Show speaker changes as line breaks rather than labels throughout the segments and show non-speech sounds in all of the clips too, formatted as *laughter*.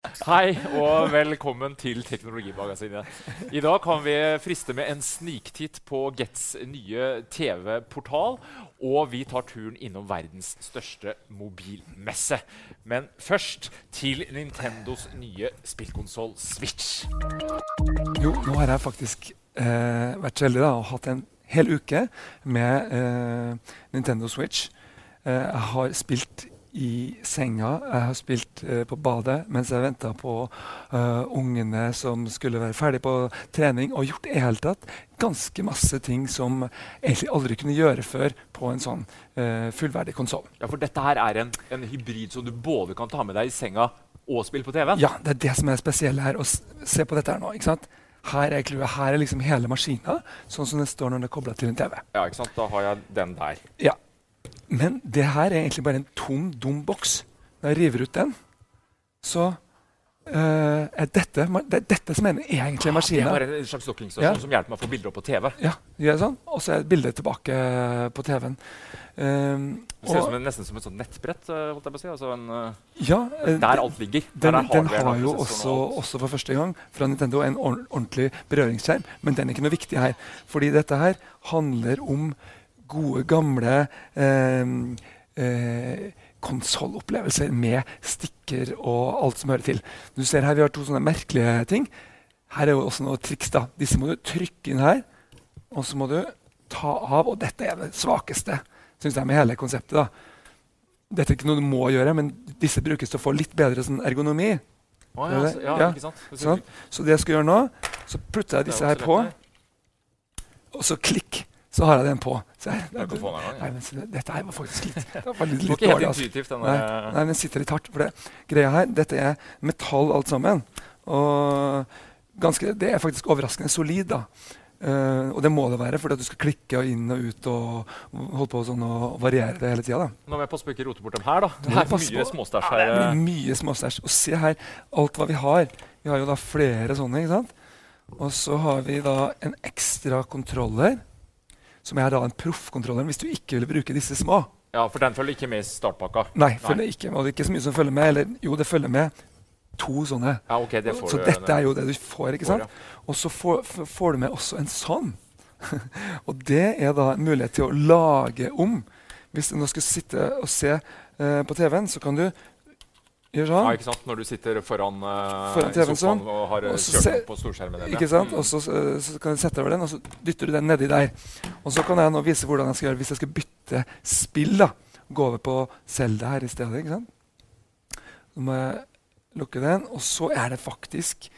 Hei og velkommen til Teknologimagasinet. I dag kan vi friste med en sniktitt på Gets nye TV-portal. Og vi tar turen innom verdens største mobilmesse. Men først til Nintendos nye spillkonsoll Switch.
Jo, nå har jeg faktisk eh, vært så heldig og hatt en hel uke med eh, Nintendo Switch. Eh, jeg har spilt i senga. Jeg har spilt uh, på badet mens jeg venta på uh, ungene som skulle være ferdig på trening, og gjort i hele tatt ganske masse ting som egentlig aldri kunne gjøre før på en sånn uh, fullverdig konsoll.
Ja, for dette her er en, en, hybrid som du både kan ta med deg i senga og spille på TV?
Ja, det er det som er spesielt her. å se på dette her nå. ikke sant? Her er, her er liksom hele maskina, sånn som det står når det er kobla til en TV.
Ja, ikke sant? Da har jeg den der.
Ja, men det her er egentlig bare en tom, dum boks. Når jeg river ut den, så uh, er dette, det er dette som er egentlig maskinen.
Ah, det er bare en slags dokkingstasjon ja. som hjelper meg å få bilder opp på TV.
Ja, gjør sånn. Og så er bildet tilbake på TV-en.
Um, det ser ut som en, nesten som et sånt nettbrett. Eh, holdt jeg på å si. Altså en,
ja,
der alt ligger.
Den, den har jo også, også, for første gang fra Nintendo en ordentlig berøringsskjerm, men den er ikke noe viktig her. Fordi dette her handler om gode, gamle eh, eh, konsollopplevelser med stikker og alt som hører til. Du ser her Vi har to sånne merkelige ting. Her er jo også noe triks. da. Disse må du trykke inn her, og så må du ta av. Og dette er det svakeste synes jeg, med hele konseptet. da. Dette er ikke noe du må gjøre, men disse brukes til å få litt bedre sånn ergonomi.
Oh, ja, så, ja, ja.
Sant? Sånn. Så det jeg skal gjøre nå, så putter jeg disse her på, og så klikk så har jeg den på. Jeg,
det, det,
nei, men, dette her var faktisk litt, *laughs* det var litt, litt dårlig. Altså. Nei, nei, den sitter litt hardt. For det, greia her, Dette er metall alt sammen. Og ganske, det er faktisk overraskende solid. da. Uh, og det må det være, fordi du skal klikke inn og ut og holde på sånn og variere det hele tida.
Nå må jeg passe på ikke rote bort dem her, da. Det er mye småstæsj her.
Ja, er mye småstæsj. Og se her, alt hva vi har. Vi har jo da flere sånne. ikke sant? Og så har vi da en ekstra kontroller som er da en proffkontroller hvis du ikke vil bruke disse små.
Ja, For den følger ikke med i startpakka?
Nei, følger ikke, og det er ikke så mye som følger med. Eller jo, det følger med to sånne.
Ja, ok, det får
så du, dette er jo det du får. ikke sant? Og så får, får, du med også en sånn. *laughs* og det er da en mulighet til å lage om. Hvis du nå skal sitte og se uh, på TV-en, så kan du.
Ja, ikke sant? Når du sitter foran, uh,
foran TV-en sånn,
og har eh, kjørt på storskjermen.
Ikke sant? Og så, så, kan du sette over den, og så dytter du den nedi der. Og så kan jeg nå vise hvordan jeg skal gjøre hvis jeg skal bytte spill. da. Gå over på Selda her i stedet. ikke sant? Så må jeg lukke den, og så er det faktisk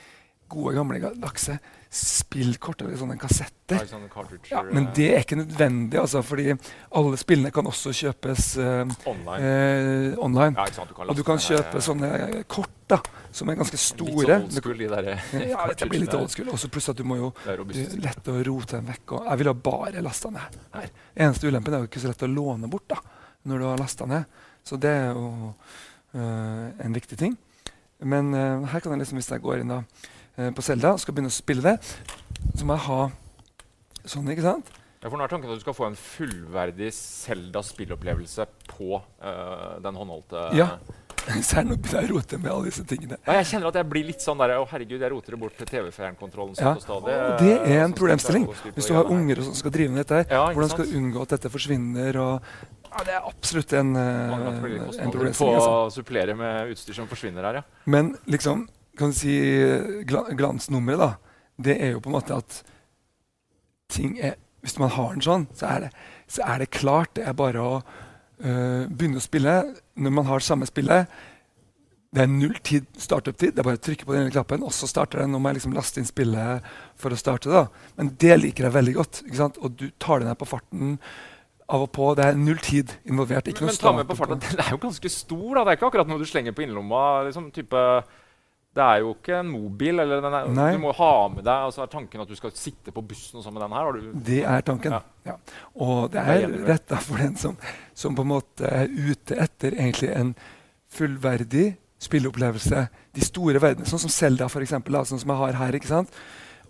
gode, gamle dagse spillkort eller sånne kassetter.
Sånne
ja, men det er ikke nødvendig, altså, fordi alle spillene kan også kjøpes uh, online. Uh, online.
Ja, sant, du
og du kan kjøpe der, sånne kort da, som er ganske store.
Litt sånn old de der,
ja, det blir litt old school. Også pluss at du må jo lett å rote dem vekk. Og jeg ville bare lasta ned her. Eneste ulempen er jo ikke så lett å låne bort da, når du har lasta ned. Så det er jo en viktig ting. Men her kan jeg liksom, hvis jeg går inn da Eh, på Selda og skal begynne å spille det, så må jeg ha sånn. ikke sant?
Ja, for nå er tanken at du skal få en fullverdig Selda-spillopplevelse på uh, den håndholdte
Ja. *laughs* Så er det begynner jeg å rote med alle disse tingene.
Ja, jeg kjenner at jeg blir litt sånn der Å, herregud, jeg roter det bort til TV-fjernkontrollen.
Ja. Det, det er en problemstilling. Hvis du har unger som skal drive med dette, her, ja, hvordan skal du unngå at dette forsvinner? og Ja, det er absolutt en, uh,
en problemstilling. På å supplere med utstyr som forsvinner her, ja.
Men liksom, kan si glansnummeret, da, det er jo på en måte at ting er Hvis man har den sånn, så er det, så er det klart. Det er bare å øh, begynne å spille når man har samme spillet. Det er null tid startup-tid. Det er bare å trykke på den knappen, og så starter den. Nå må jeg liksom laste inn spillet for å starte. da. Men det liker jeg veldig godt. Og du tar det ned på farten av og på. Det er null tid involvert. ikke
men,
noe
men ta med på farten, *laughs* Den er jo ganske stor. da. Det er ikke akkurat noe du slenger på innerlomma. liksom type det er jo ikke en mobil. eller er, Du må ha med deg altså Er tanken at du skal sitte på bussen og sånn med den her?
det er tanken. Ja. ja. Og det er retta for den som, som, på en måte er ute etter egentlig en fullverdig spilleopplevelse. De store verdenene, sånn som Selda, eksempel, sånn som jeg har her. ikke sant?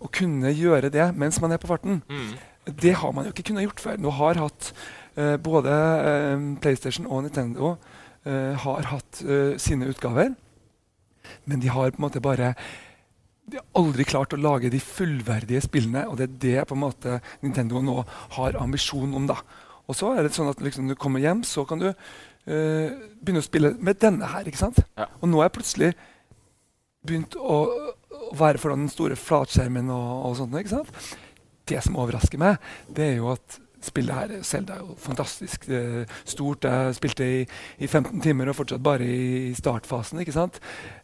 Å kunne gjøre det mens man er på farten, mm. det har man jo ikke kunnet gjort før. Nå har hatt uh, Både uh, PlayStation og Nintendo uh, har hatt sine utgaver. Men de har på en måte bare de har aldri klart å lage de fullverdige spillene, og det er det på en måte Nintendo nå har ambisjon om. da. Og så er det sånn at liksom, Når du kommer hjem, så kan du uh, begynne å spille med denne her. ikke sant? Ja. Og nå har jeg plutselig begynt å, å være foran den store flatskjermen. og, og sånt, ikke sant? Det som overrasker meg, det er jo at spillet her selv er jo fantastisk eh, stort. Jeg spilte i, i, 15 timer og fortsatt bare i startfasen. ikke sant?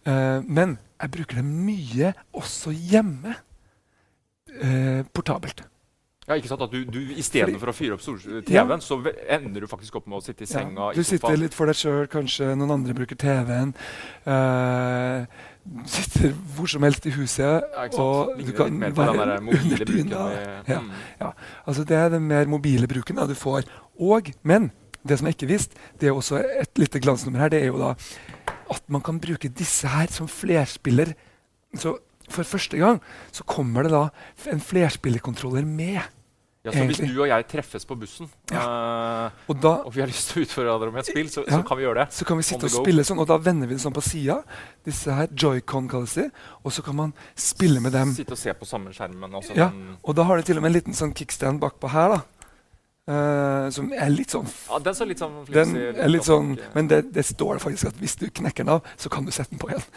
Eh, men jeg bruker det mye også hjemme. Eh, portabelt.
Ja, ikke sant? At du, du Istedenfor å fyre opp TV-en, ja. så ender du faktisk opp med å sitte i senga.
Ja, du sitter litt for deg sjøl, kanskje noen andre bruker TV-en. Uh, sitter hvor som helst i huset, ja, og du kan være under dyna. Ja, mm. ja. Altså, det er den mer mobile bruken da, du får. Og, men det som jeg ikke visste, det er også et lite glansnummer her, det er jo da at man kan bruke disse her som flerspiller. Så for første gang så kommer det da en flerspillerkontroller med.
Ja, så Hvis du og jeg treffes på bussen, ja. uh, og, da, og, vi har lyst til å utføre hverandre med et spill, så, ja, så, kan vi gjøre det.
Så kan vi sitte og spille sånn, og da vender vi det sånn på sida. Disse her, Joycon kalles de. Og så kan man spille med dem.
Sitte og se på samme skjermen.
Også, ja, og da har de til og med en liten sånn kickstand bakpå her. da. Uh, som er litt sånn
Ja, Den så litt sånn
den er litt sånn, Men det, det, står faktisk at hvis du knekker den av, så kan du sette den på igjen.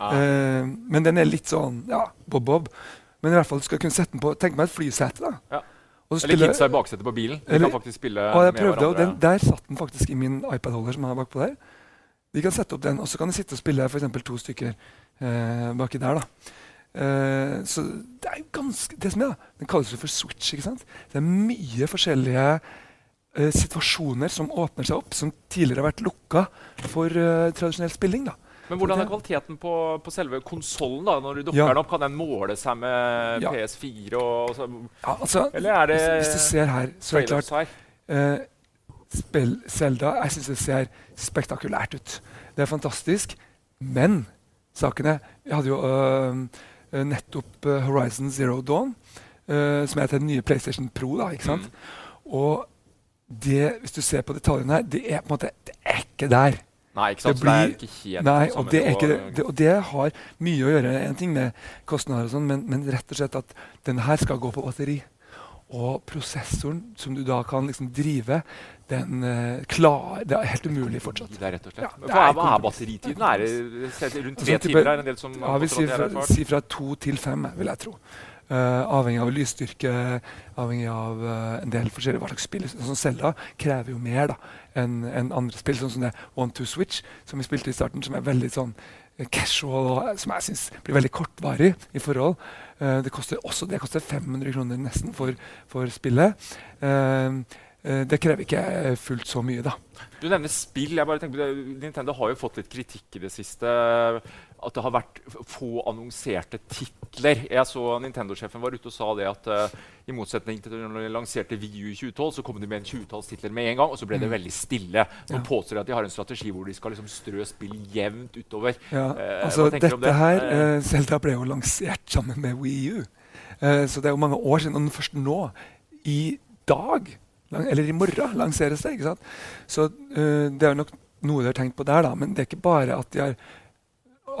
Ah. Uh, men den er litt sånn ja, bob-bob. Men i hvert fall du skal kunne sette den på Tenk meg et flysete. da. Ja.
Eller kidsa i baksetet på bilen. De eller, kan faktisk spille
med hverandre. Den, der satt den faktisk i min iPad-holder. som er bakpå der. De kan sette opp den, og så kan de sitte og spille for to stykker eh, baki der. Eh, så det er jo ganske det som er, da, Den kalles jo for switch. ikke sant? Det er mye forskjellige eh, situasjoner som åpner seg opp, som tidligere har vært lukka for eh, tradisjonell spilling. da.
Men hvordan er kvaliteten på, på selve konsollen? Når du dukker ja. den opp, kan den måle seg med ja. PS4? Og, så,
ja, altså, eller er det hvis, hvis, du ser her, så er det klart uh, spill Zelda jeg synes det ser spektakulært ut. Det er fantastisk. Men sakene Jeg hadde jo uh, nettopp uh, Horizon Zero Dawn, som er til den nye PlayStation Pro. da, ikke sant? Mm. Og det, hvis du ser på detaljene her, det er på en måte, det er ikke der.
Nei, ikke sant? Det, blir, det er ikke helt
nei, og det, ikke, det, og det, har mye å gjøre en ting med kostnader, og sånn, men, men, rett og slett at den her skal gå på batteri. Og prosessoren som du da kan liksom drive, den uh, klar, Det er helt umulig fortsatt.
Det er rett og slett. Ja, Hva er, er batteritiden? Er det rundt tre altså, timer? Er en del som
ja, vi sier fra, si fra to til fem, vil jeg tro. Uh, avhengig av lysstyrke, avhengig av uh, en del forskjellige hva slags spill. Sånn Selda krever jo mer enn en andre spill, sånn som det One to Switch, som vi spilte i starten, som er veldig sånn uh, casual, og som jeg syns blir veldig kortvarig i forhold. det koster også det koster 500 kroner nesten for, for spillet. det krever ikke fullt så mye, da.
Du nevner spill. jeg bare tenker på Nintendo har jo fått litt kritikk i det siste at det har vært få annonserte titler. Jeg så Nintendo-sjefen var ute og sa det at uh, i motsetning til når de lanserte VU i 2012, så kom de med en 20-talls titler med en gang, og så ble det mm. veldig stille. Nå ja. påstår de at de har en strategi hvor de skal liksom strø spill jevnt utover.
Ja, uh, altså dette det? her, uh, Zelda ble jo lansert sammen med WiiU, Uh, så det er jo mange år siden. Og først nå, i dag, eller i morgen, lanseres det. ikke sant? Så det er jo nok noe de har tenkt på der, da. Men det er ikke bare at de har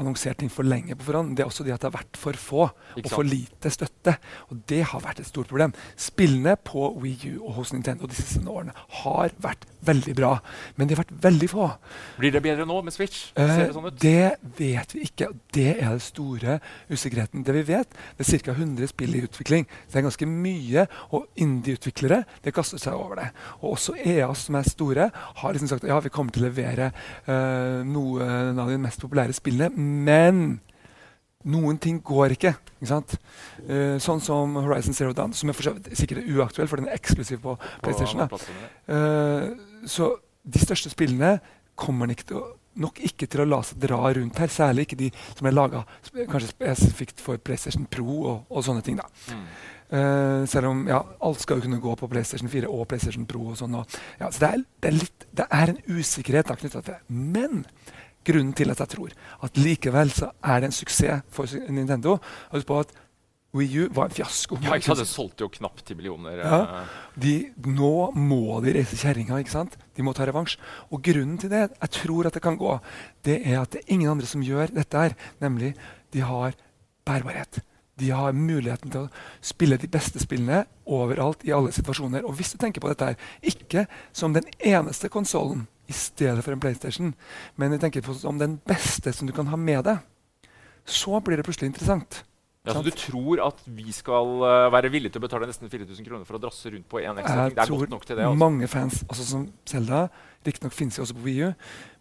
annonsert ting for lenge på forhånd. Det er også det at det har vært for få og for lite støtte. Og det har vært et stort problem. Spillene på Wii U og hos Nintendo de siste årene har vært veldig bra, men de har vært veldig få.
Blir det bedre nå med Switch?
Eh, det, sånn det vet vi ikke. Det er den store usikkerheten. Det vi vet, det er ca. 100 spill i utvikling. Det er ganske mye. Og indie-utviklere det kaster seg over det. Og også EA, som er store, har liksom sagt ja, vi kommer til å levere uh, noen av de mest populære spillene, men noen ting går ikke. ikke uh, sånn som Horizon Zero Dawn, som er sikkert uaktuell, for den er eksklusiv på PlayStation. Uh, så de største spillene kommer ikke til å, nok ikke til å la seg dra rundt her. Særlig ikke de som er laga spesifikt for PlayStation Pro og, og sånne ting. Mm. Uh, selv om ja, alt skal jo kunne gå på PlayStation 4 og PlayStation Pro. og sånn. Og, ja, så det er, det, er litt, det er, en usikkerhet knytta til det. Men grunnen til at jeg tror at likevel så er det en suksess for Nintendo. Husk på at Wii U var en fiasko.
Ja, ikke sant? Det solgte jo knapt ti millioner.
Ja, de, nå må de reise kjerringa. De må ta revansj. Og grunnen til det jeg tror at det kan gå, det er at det er ingen andre som gjør dette. her, Nemlig de har bærbarhet. De har muligheten til å spille de beste spillene overalt i alle situasjoner. Og hvis du tenker på dette her, ikke som den eneste konsollen i stedet for en PlayStation, men jeg tenker på som den beste som du kan ha med deg, så blir det plutselig interessant.
Ja, så Du tror at vi skal uh, være villige til å betale nesten 4000 kroner for å drasse rundt på en ekstra ting? Det er godt nok til det?
Altså. Mange fans, altså som Zelda, riktignok finnes jo også på Wii U,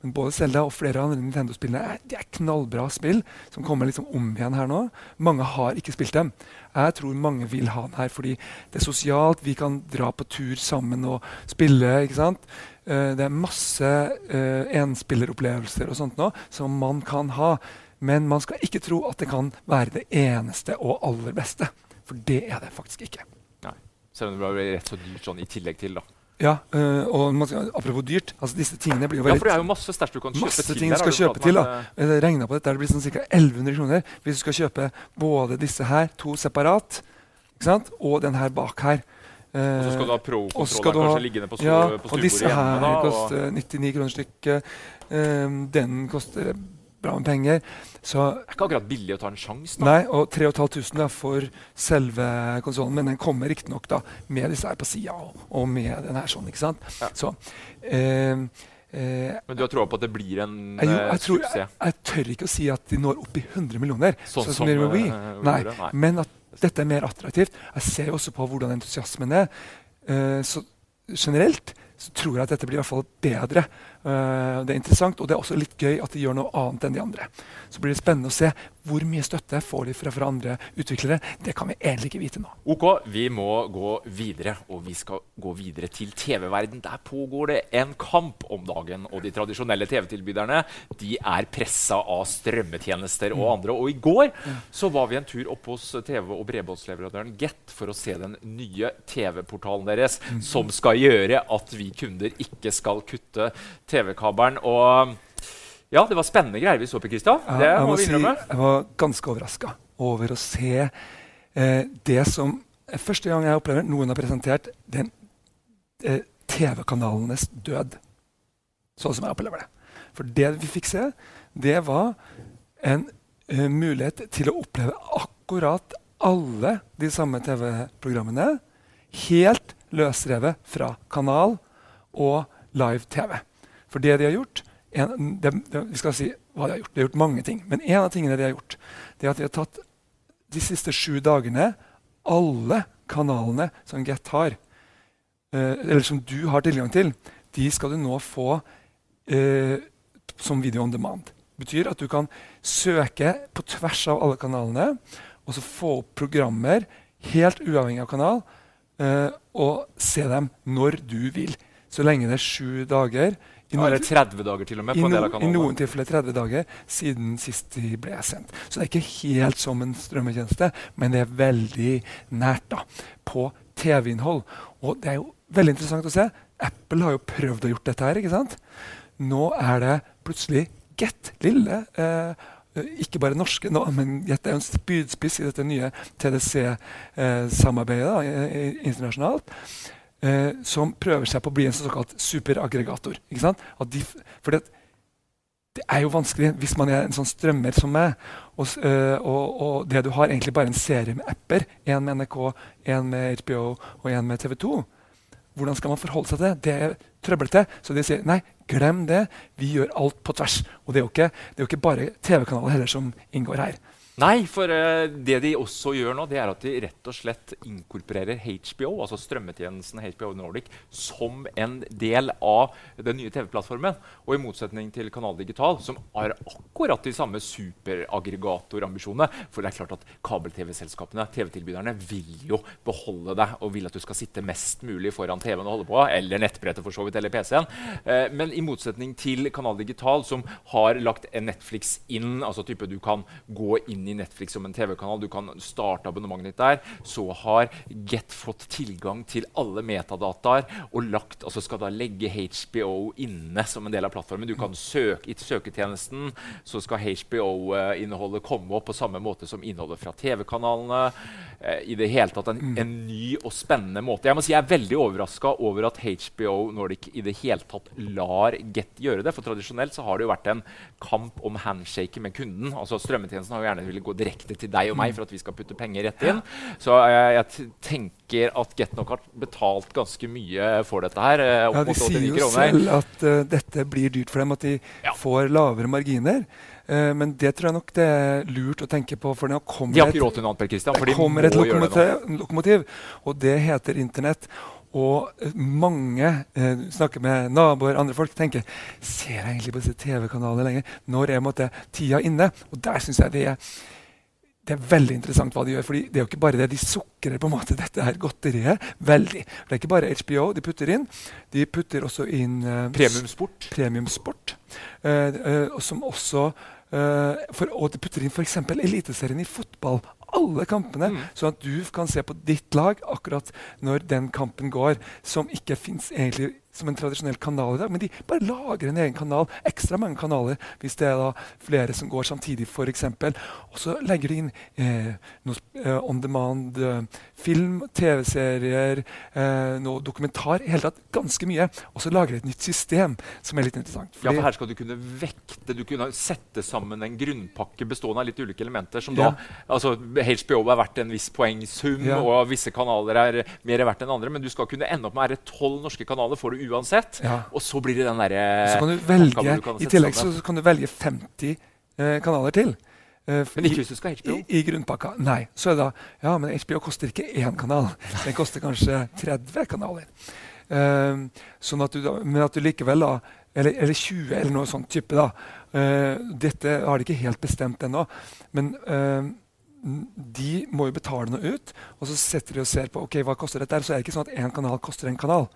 men både Zelda og flere av Nintendo-spillene er, de er knallbra spill som kommer liksom om igjen her nå. Mange har ikke spilt dem. Jeg tror mange vil ha den her fordi det er sosialt. Vi kan dra på tur sammen og spille. ikke sant? Uh, det er masse uh, enspilleropplevelser og sånt nå som man kan ha. Men man skal ikke tro at det kan være det eneste og aller beste. For det er det faktisk ikke.
Nei. Selv om det blir rett så dyrt sånn i tillegg til, da.
Ja, øh, og skal, apropos dyrt altså disse tingene blir jo veldig...
Ja, for det er jo masse stæsj du kan kjøpe
masse
til.
ting du skal kjøpe til. da. Jeg regna på dette, det blir sånn ca. 1100 kroner hvis du skal kjøpe både disse her, to separat, ikke sant? og den her bak her.
og så skal du ha pro-kontrolleren kanskje liggende på, ja, på
stuebordet hjemme. Og disse her koster 99 kroner stykket. Um, den koster bra med penger.
Så, det er ikke akkurat billig å ta en sjanse.
Nei, og 3500 for selve konsollen. Men den kommer riktignok med disse her på sida og, og, med den her sånn. ikke sant? Ja. Så, eh,
eh, men du har troa på at det blir en jeg, jo, jeg tror.
Jeg, jeg, tør ikke å si at de når opp i 100 millioner. Sånn, sånn som Wii. Uh, nei, nei, Men at dette er mer attraktivt. Jeg ser jo også på hvordan entusiasmen er. Uh, så generelt så tror jeg at dette blir i hvert fall bedre Uh, det er interessant, og det er også litt gøy at de gjør noe annet enn de andre. Så blir det spennende å se hvor mye støtte får de fra, fra andre utviklere. Det kan vi egentlig ikke vite nå.
Ok, Vi må gå videre, og vi skal gå videre til TV-verden. Der pågår det en kamp om dagen, og de tradisjonelle TV-tilbyderne de er pressa av strømmetjenester og andre. Og i går så var vi en tur opp hos TV- og bredbåndsleverandøren Get for å se den nye TV-portalen deres, mm. som skal gjøre at vi kunder ikke skal kutte TV TV-kabelen. Og ja, det var spennende greier vi så på, Kristian. Ja, det må vi innrømme.
Si, jeg var ganske overraska over å se eh, det som Første gang jeg opplever noen har presentert den eh, TV-kanalenes død. Sånn som jeg opplever det. For det vi fikk se, det var en eh, mulighet til å oppleve akkurat alle de samme TV-programmene helt løsrevet fra kanal og live-TV. For det de har gjort en, de, de, Vi skal si hva de har gjort. De har gjort mange ting. Men en av tingene de har gjort, det er at de har tatt de siste sju dagene alle kanalene som Get har, eh, eller som du har tilgang til, de skal du nå få eh, som video on demand. Det betyr at du kan søke på tvers av alle kanalene og så få opp programmer helt uavhengig av kanal eh, og se dem når du vil. Så lenge det er sju dager
i noen, 30 dager til og med.
I, no, I, noen tilfeller 30 dager siden sist de ble sendt. Så det er ikke helt som en strømmetjeneste, men det er veldig nært da, på TV-innhold. Og det er jo veldig interessant å se. Apple har jo prøvd å gjøre dette her. ikke sant? Nå er det plutselig Get, lille eh, ikke bare norske, nå, men Get er jo en spydspiss i dette nye TDC-samarbeidet eh, internasjonalt eh, som prøver seg på å bli en såkalt superaggregator. De, fordi det, det er jo vanskelig hvis man er en sånn strømmer som meg. Og, og, og, det du har egentlig bare en serie med apper. En med NRK, en med HBO og en med TV 2. Hvordan skal man forholde seg til det? Det er trøblete. Så de sier nei, glem det. Vi gjør alt på tvers. Og det er jo ikke, det er jo ikke bare TV-kanaler heller som inngår her.
Nei, for uh, det de også gjør nå, det er at de rett og slett inkorporerer HBO, altså strømmetjenesten HBO Nordic, som en del av den nye TV-plattformen. Og i motsetning til Kanal Digital, som har akkurat de samme superaggregatorambisjonene. For det er klart at kabel-TV-selskapene, TV-tilbyderne, vil jo beholde deg og vil at du skal sitte mest mulig foran TV-en og holde på, eller nettbrettet for så vidt, eller PC-en. Uh, men i motsetning til Kanal Digital, som har lagt en Netflix inn, altså type du kan gå inn i Netflix som en TV-kanal. Du kan starte abonnementet ditt der. Så har Get fått tilgang til alle metadataer og lagt, altså skal da legge HBO inne som en del av plattformen. Du kan søke I søketjenesten så skal HBO-innholdet komme opp på samme måte som innholdet fra TV-kanalene. Eh, I det hele tatt en, en, ny og spennende måte. Jeg må si jeg er veldig overraska over at HBO Nordic i det hele tatt lar Get gjøre det. For tradisjonelt så har det jo vært en kamp om handshake med kunden. altså Strømmetjenesten har jo gjerne ville gå direkte til deg og meg for at vi skal putte penger rett inn. Så jeg, jeg tenker at GetNok har betalt ganske mye for dette her.
Eh, ja, De sier jo selv at uh, dette blir dyrt for dem, at de ja. får lavere marginer. Uh, men det tror jeg nok det er lurt å tenke på. For
nå kommer de har ikke råd til noe annet, Per Christian, for de
kommer et lokomotiv, lokomotiv, og det heter Internett. Og mange eh, snakker med naboer andre folk tenker ser jeg egentlig på disse TV-kanalene lenger. Når er måtte, tida inne? Og der syns jeg det er det er veldig interessant hva de gjør. fordi det er jo ikke bare det, De sukrer på en måte dette her godteriet veldig. Det er ikke bare HBO de putter inn. De putter også inn eh,
Premiumsport.
Premiumsport eh, uh, som også for, Og de putter inn f.eks. Eliteserien i fotball. Alle kampene. Mm. Sånn at du kan se på ditt lag akkurat når den kampen går, som ikke fins egentlig som en tradisjonell kanal i dag. Men de bare lager en egen kanal. Ekstra mange kanaler hvis det er da flere som går samtidig, f.eks. Og så legger de inn eh, noe eh, on demand, eh, film, TV-serier, eh, noe dokumentar. i hele tatt Ganske mye. Og så lager de et nytt system som er litt interessant.
ja, for her skal du kunne vekte, du kunne sette sammen en grunnpakke bestående av litt ulike elementer. som ja. da, altså HBO er verdt en viss poengsum, ja. og visse kanaler er mer verdt enn andre. Men du skal kunne ende opp med å tolv norske kanaler. får du uansett. Ja. Og så blir det den derre
Så kan du velge, I tillegg så kan du velge 50 eh, kanaler til.
Uh, men ikke hvis du skal HBO?
I, I, grunnpakka. Nei. Så er det da, ja, men HBO koster ikke én kanal. Den koster kanskje 30 kanaler. Uh, sånn at du da, men at du likevel da eller, eller 20, eller noe sånt type. da. Uh, dette har de ikke helt bestemt ennå. Men de må jo betale noe ut, og så setter de og ser på ok, hva koster dette. Så er det ikke sånn at én kanal koster en kanal.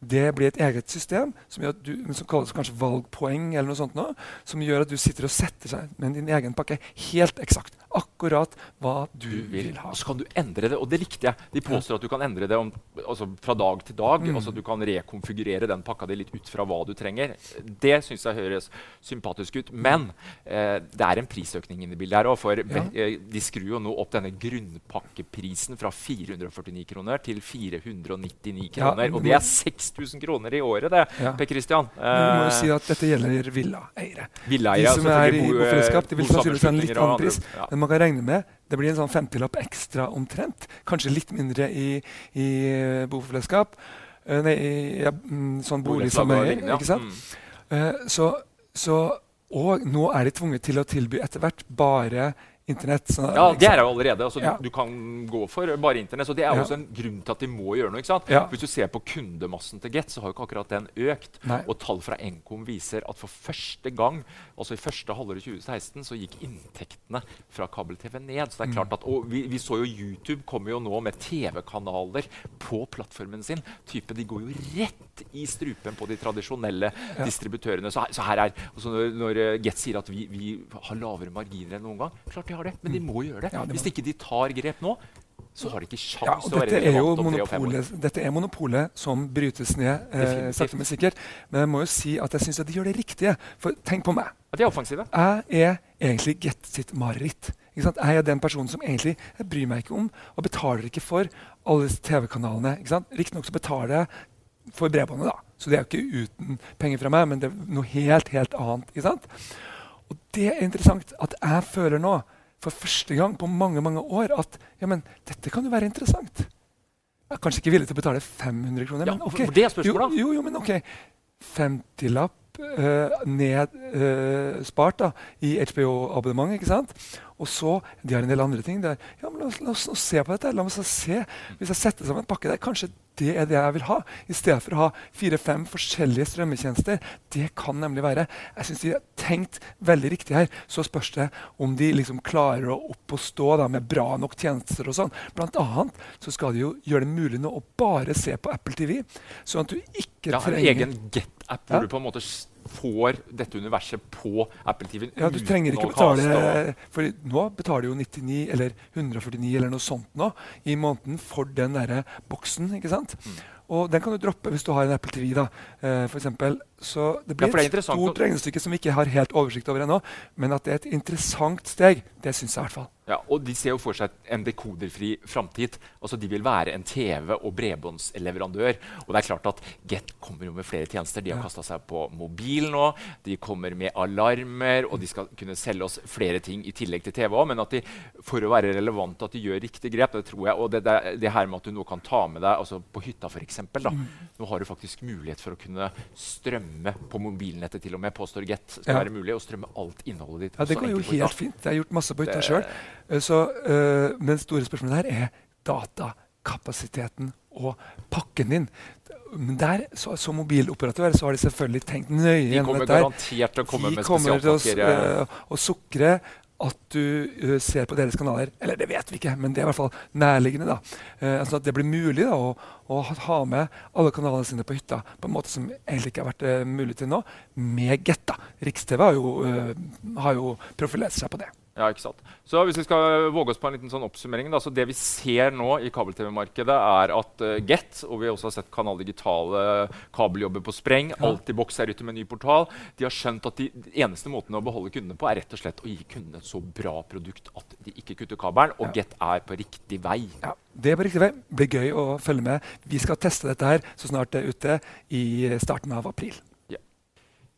Det blir et eget system som, du, som kalles kanskje valgpoeng, eller noe sånt nå, som gjør at du sitter og setter seg med din egen pakke helt eksakt. Akkurat hva du, du vil, ha.
Og så kan du endre det, og det likte jeg. De påstår at du kan endre det om, altså fra dag til dag. Mm. altså Du kan rekonfigurere den pakka di litt ut fra hva du trenger. Det syns jeg høres sympatisk ut. Men eh, det er en prisøkning inne i bildet her òg. For ja. eh, de skrur jo nå opp denne grunnpakkeprisen fra 449 kroner til 499 kroner. Ja, og det er 6 6000 kroner i året, det, ja. Per Christian.
Men vi må jo si at dette gjelder villaeiere. de som er i bofellesskap, de vil sannsynligvis ha en litt annen pris. Ja. Men man kan regne med det blir en sånn 50-lapp ekstra omtrent. Kanskje litt mindre i, i eh, bofellesskap. Uh, nei, i ja, mm, sånn boligsameie. Ja. Ikke sant? Mm. Uh, så, så, og nå er de tvunget til å tilby etter hvert bare Internett. Så,
ja, det er jo allerede. Altså, ja. du, du, kan gå for bare Internett. Så det er ja. også en grunn til at de må gjøre noe. ikke sant? Ja. Hvis du ser på kundemassen til Get, så har jo ikke akkurat den økt. Nei. Og tall fra Nkom viser at for første gang, altså i første halvår 2016, så gikk inntektene fra kabel-TV ned. Så det er klart mm. at, og vi, vi så jo YouTube kommer jo nå med TV-kanaler på plattformen sin. Type, De går jo rett i strupen på de tradisjonelle distributørene. Så, så her er, altså når, når Get sier at vi, vi har lavere marginer enn noen gang klart de har det, men de må gjøre det. Ja, de Hvis ikke de tar grep nå, så har de ikke sjans ja, til å være relevant om tre og fem år.
Dette er monopolet som brytes ned eh, sakte, men sikkert. Men jeg må jo si at jeg syns de gjør det riktige. For tenk på meg.
At de er offensive.
Jeg er egentlig Get sitt mareritt. Jeg er den personen som egentlig jeg bryr meg ikke om og betaler ikke for alle TV-kanalene. Riktignok betaler jeg for bredbåndet, da. Så det er jo ikke uten penger fra meg, men det er noe helt, helt annet. ikke sant? Og det er interessant at jeg føler nå, for første gang på mange mange år, at ja, men, dette kan jo være interessant. Jeg er kanskje ikke villig til å betale 500 kroner.
Ja,
men ok.
for det er spørsmålet.
Jo, jo, jo, men ok. 50-lapp uh, ned uh, spart da, i HBO-abonnement. ikke sant? Og så, De har en del andre ting. der. Ja, men la oss, la oss se på dette. La oss se. Hvis jeg setter sammen en pakke der, kanskje det er det jeg vil ha, i stedet for å ha fire-fem forskjellige strømmetjenester. Det kan nemlig være. Jeg synes de har tenkt veldig riktig her. Så spørs det om de liksom klarer å opp og stå da, med bra nok tjenester. og sånn. Blant annet så skal de jo gjøre det mulig nå å bare se på Apple TV. Sånn at du ikke
Ja, en egen Get-app hvor
Ja.
du på en måte får dette universet på Apple TV.
Ja, Du trenger ikke betale For nå betaler du jo 99 eller 149 eller noe sånt nå i måneden for den derre boksen. ikke sant?
Mm.
Og den kan du droppe hvis du har en Apple TV. da, eh, for eksempel. Så det blir
ja, det
et stort regnestykke som vi ikke har helt oversikt over ennå. Men at det er et interessant steg, det syns jeg i hvert fall.
Ja, og De ser jo for seg en dekoderfri framtid. Altså, de vil være en TV- og bredbåndsleverandør. Og det er klart at Get kommer jo med flere tjenester. De har
Ja.
kasta seg på mobil nå. De kommer med alarmer, og de skal kunne selge oss flere ting i tillegg til TV òg. Men at de, for å være relevante, at de gjør riktig grep, det tror jeg. Og det, det, det her med at du nå kan ta med deg altså på hytta, f.eks.
Mm.
Nå har du faktisk mulighet for å kunne strømme på mobilnettet til og med. Påstår Get skal
Ja.
være mulig å strømme alt innholdet ditt.
Ja, Det går jo helt fint. Jeg har gjort masse på hytta sjøl. Uh, men det store spørsmålet her er datakapasiteten og pakken din. Men der, så, Som mobiloperatør så har de selvfølgelig tenkt nøye
De
gjennom
kommer
dette.
garantert til å komme
de
med
kommer til å, uh, sukre at du uh, ser på deres kanaler. Eller det vet vi ikke, men det er i hvert fall nærliggende. da. Uh, altså at det blir mulig da, å, å ha med alle kanalene sine på hytta på en måte som egentlig ikke har vært mulig til nå, med getta. Riks-TV har, jo, har jo profilert seg på det.
Ja, ikke sant? Så Hvis vi skal våge oss på en liten sånn oppsummering da, så Det vi ser nå i kabel-TV-markedet, er at uh, Get, og vi har også sett Kanal Digitale kabeljobber på spreng,
Ja.
Altibox er ute med ny portal, de har skjønt at de eneste måten å beholde kundene på, er rett og slett å gi kundene et så bra produkt at de ikke kutter kabelen. Og
Ja.
Get er på riktig vei.
Ja, Det er på riktig vei. Blir gøy å følge med. Vi skal teste dette her så snart det er ute i starten av april.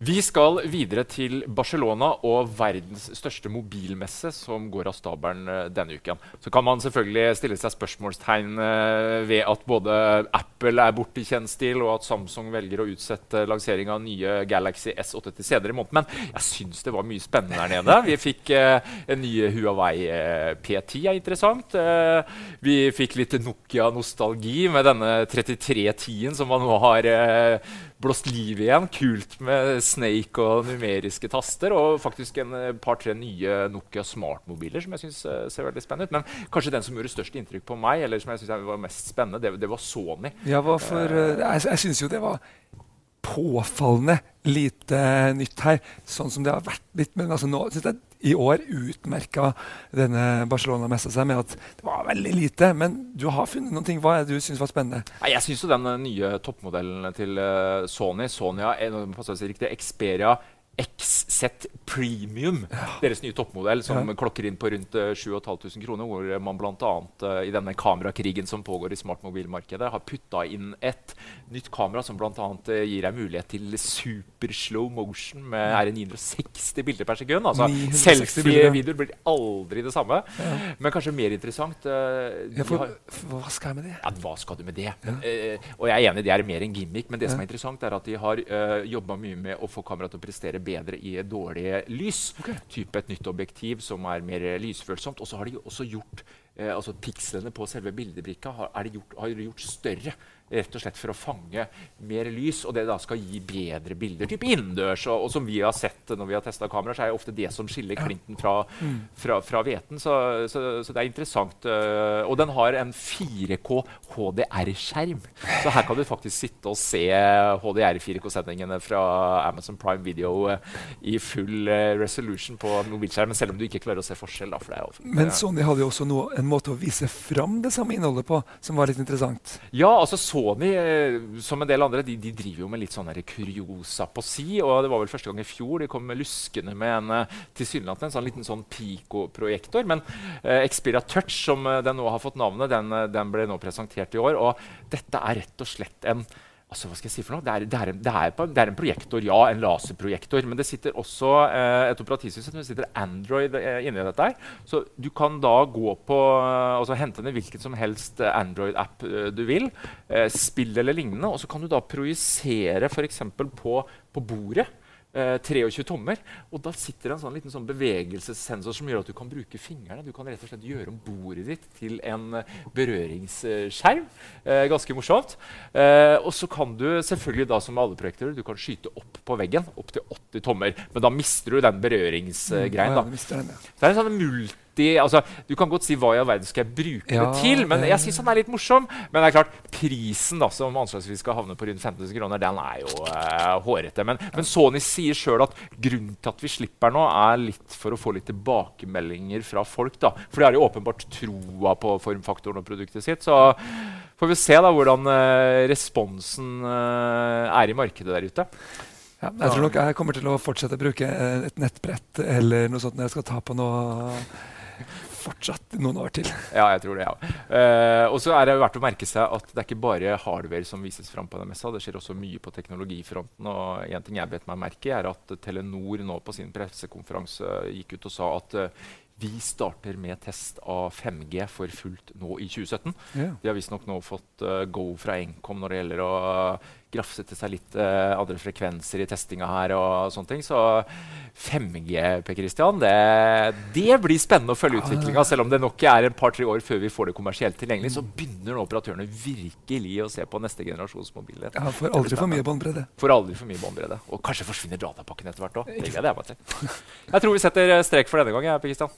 Vi skal videre til Barcelona og verdens største mobilmesse, som går av stabelen eh, denne uken. Så kan man selvfølgelig stille seg spørsmålstegn eh, ved at både Apple er borte i kjent stil, og at Samsung velger å utsette lansering av nye Galaxy S8 til senere i måneden. Men jeg syns det var mye spennende der nede. Vi fikk eh, en ny Huawei eh, P10, er interessant. Vi fikk litt Nokia-nostalgi med denne 3310-en som man nå har blåst liv igjen. Kult med Snake og numeriske taster. Og faktisk en eh, par-tre nye Nokia smartmobiler som jeg synes eh, ser veldig spennende ut. Men kanskje den som gjorde størst inntrykk på meg, eller som jeg synes var mest spennende, det, det var Sony.
Ja, for, eh, jeg jeg syns jo det var påfallende lite nytt her, sånn som det har vært litt. Men altså nå synes jeg i år utmerka denne Barcelona-messa seg med at det var veldig lite. Men du har funnet noen ting. Hva er det du syns var spennende?
Nei, jeg syns jo den nye toppmodellen til eh, Sony, Sony har, eh, riktig, Xperia XZ Premium, deres nye toppmodell, som
Ja.
klokker inn på rundt uh, 7500 kroner, hvor eh, man bl.a. Uh, i denne kamerakrigen som pågår i smartmobilmarkedet, har putta inn et nytt kamera som bl.a. Uh, gir deg mulighet til super slow motion med er 960 bilder per sekund. Altså
960.
Selfie-videoer blir aldri det samme.
Ja.
Men kanskje mer interessant
Ja, for,
har,
hva skal jeg med det?
ja, hva skal du med det? Men, uh, og jeg er enig, det er mer en gimmick, men det som er interessant, er at de har uh, jobba mye med å få kameraet til å prestere bedre i dårlige lys. Type et nytt objektiv som er mer lysfølsomt. Og så har de også gjort eh, altså Pikslene på selve bildebrikka har, er de gjort, har de gjort større. Rett og slett for å fange mer lys, og det da skal gi bedre bilder. Type innendørs. Og, og som vi har sett når vi har testa kameraer, så er det ofte det som skiller klinten fra, fra, fra hveten. Så, så, så det er interessant. øh, og den har en 4K HDR-skjerm. Så her kan du faktisk sitte og se HDR-4K-sendingene fra Amazon Prime Video øh, i full øh, resolution på mobilskjermen, selv om du ikke klarer å se forskjell. Da, for det er
Men Sony hadde jo også noe, en måte å vise fram det samme innholdet på, som var litt interessant.
Ja, altså Sony, eh, som en del andre, de, de driver jo med litt sånn kuriosa på si. Og det var vel første gang i fjor de kom med luskende med en eh, tilsynelatende en sånn liten sånn Pico-projektor. Men eh, Xperia Touch, som eh, den nå har fått navnet, den, den ble nå presentert i år. Og dette er rett og slett en Altså, hva skal jeg si for noe? Det er, det, er en, det, er det er, en, projektor, ja. En laserprojektor. Men det sitter også eh, et operativsystem det sitter Android eh, inni dette. her. Så du kan da gå på, eh, altså hente ned hvilken som helst eh, Android-app eh, du vil. Eh, spill eller lignende. Og så kan du da projisere f.eks. På, på bordet. 23 eh, tommer. Og da sitter det en sånn liten sånn bevegelsessensor som gjør at du kan bruke fingrene. Du kan rett og slett gjøre om bordet ditt til en eh, berøringsskjerm. Eh, ganske morsomt. Eh, og så kan du selvfølgelig da som alle projektorer du kan skyte opp på veggen opp til 80 tommer. Men da mister du den berøringsgreien. Mm, ja, ja, det er en sånn multi alltid altså, Du kan godt si hva i all verden skal jeg bruke ja, det til, men jeg syns han er litt morsom. Men det er klart, prisen da, som anslagsvis skal havne på rundt 15 kroner, den er jo uh, hårete. Men, men, Sony sier sjøl at grunnen til at vi slipper nå, er litt for å få litt tilbakemeldinger fra folk. da. For de har jo åpenbart troa på formfaktoren og produktet sitt. Så får vi se da hvordan uh, responsen uh, er i markedet der ute.
Ja, jeg tror nok jeg kommer til å fortsette å bruke et nettbrett eller noe sånt når jeg skal ta på noe fortsatt noen år til.
Ja, jeg tror det, ja. Uh, og så er det verdt å merke seg at det er ikke bare hardware som vises fram på den messa. Det skjer også mye på teknologifronten. og en ting jeg bet meg merke i er at Telenor nå på sin pressekonferanse gikk ut og sa at uh, vi starter med test av 5G for fullt nå i 2017. Yeah. De har visstnok nå fått uh, go fra Nkom når det gjelder å til seg litt uh, andre frekvenser i testinga her. og sånne ting. Så 5G Per Christian, det, det blir spennende å følge utviklinga. Selv om det nok er en par-tre år før vi får det kommersielt tilgjengelig, så begynner nå operatørene virkelig å se på neste generasjons mobiler.
Ja, Får aldri for mye båndbredde.
Får aldri for mye båndbredde. Og kanskje forsvinner datapakken etter hvert òg. Jeg tror vi setter strek for denne gang. Per Christian.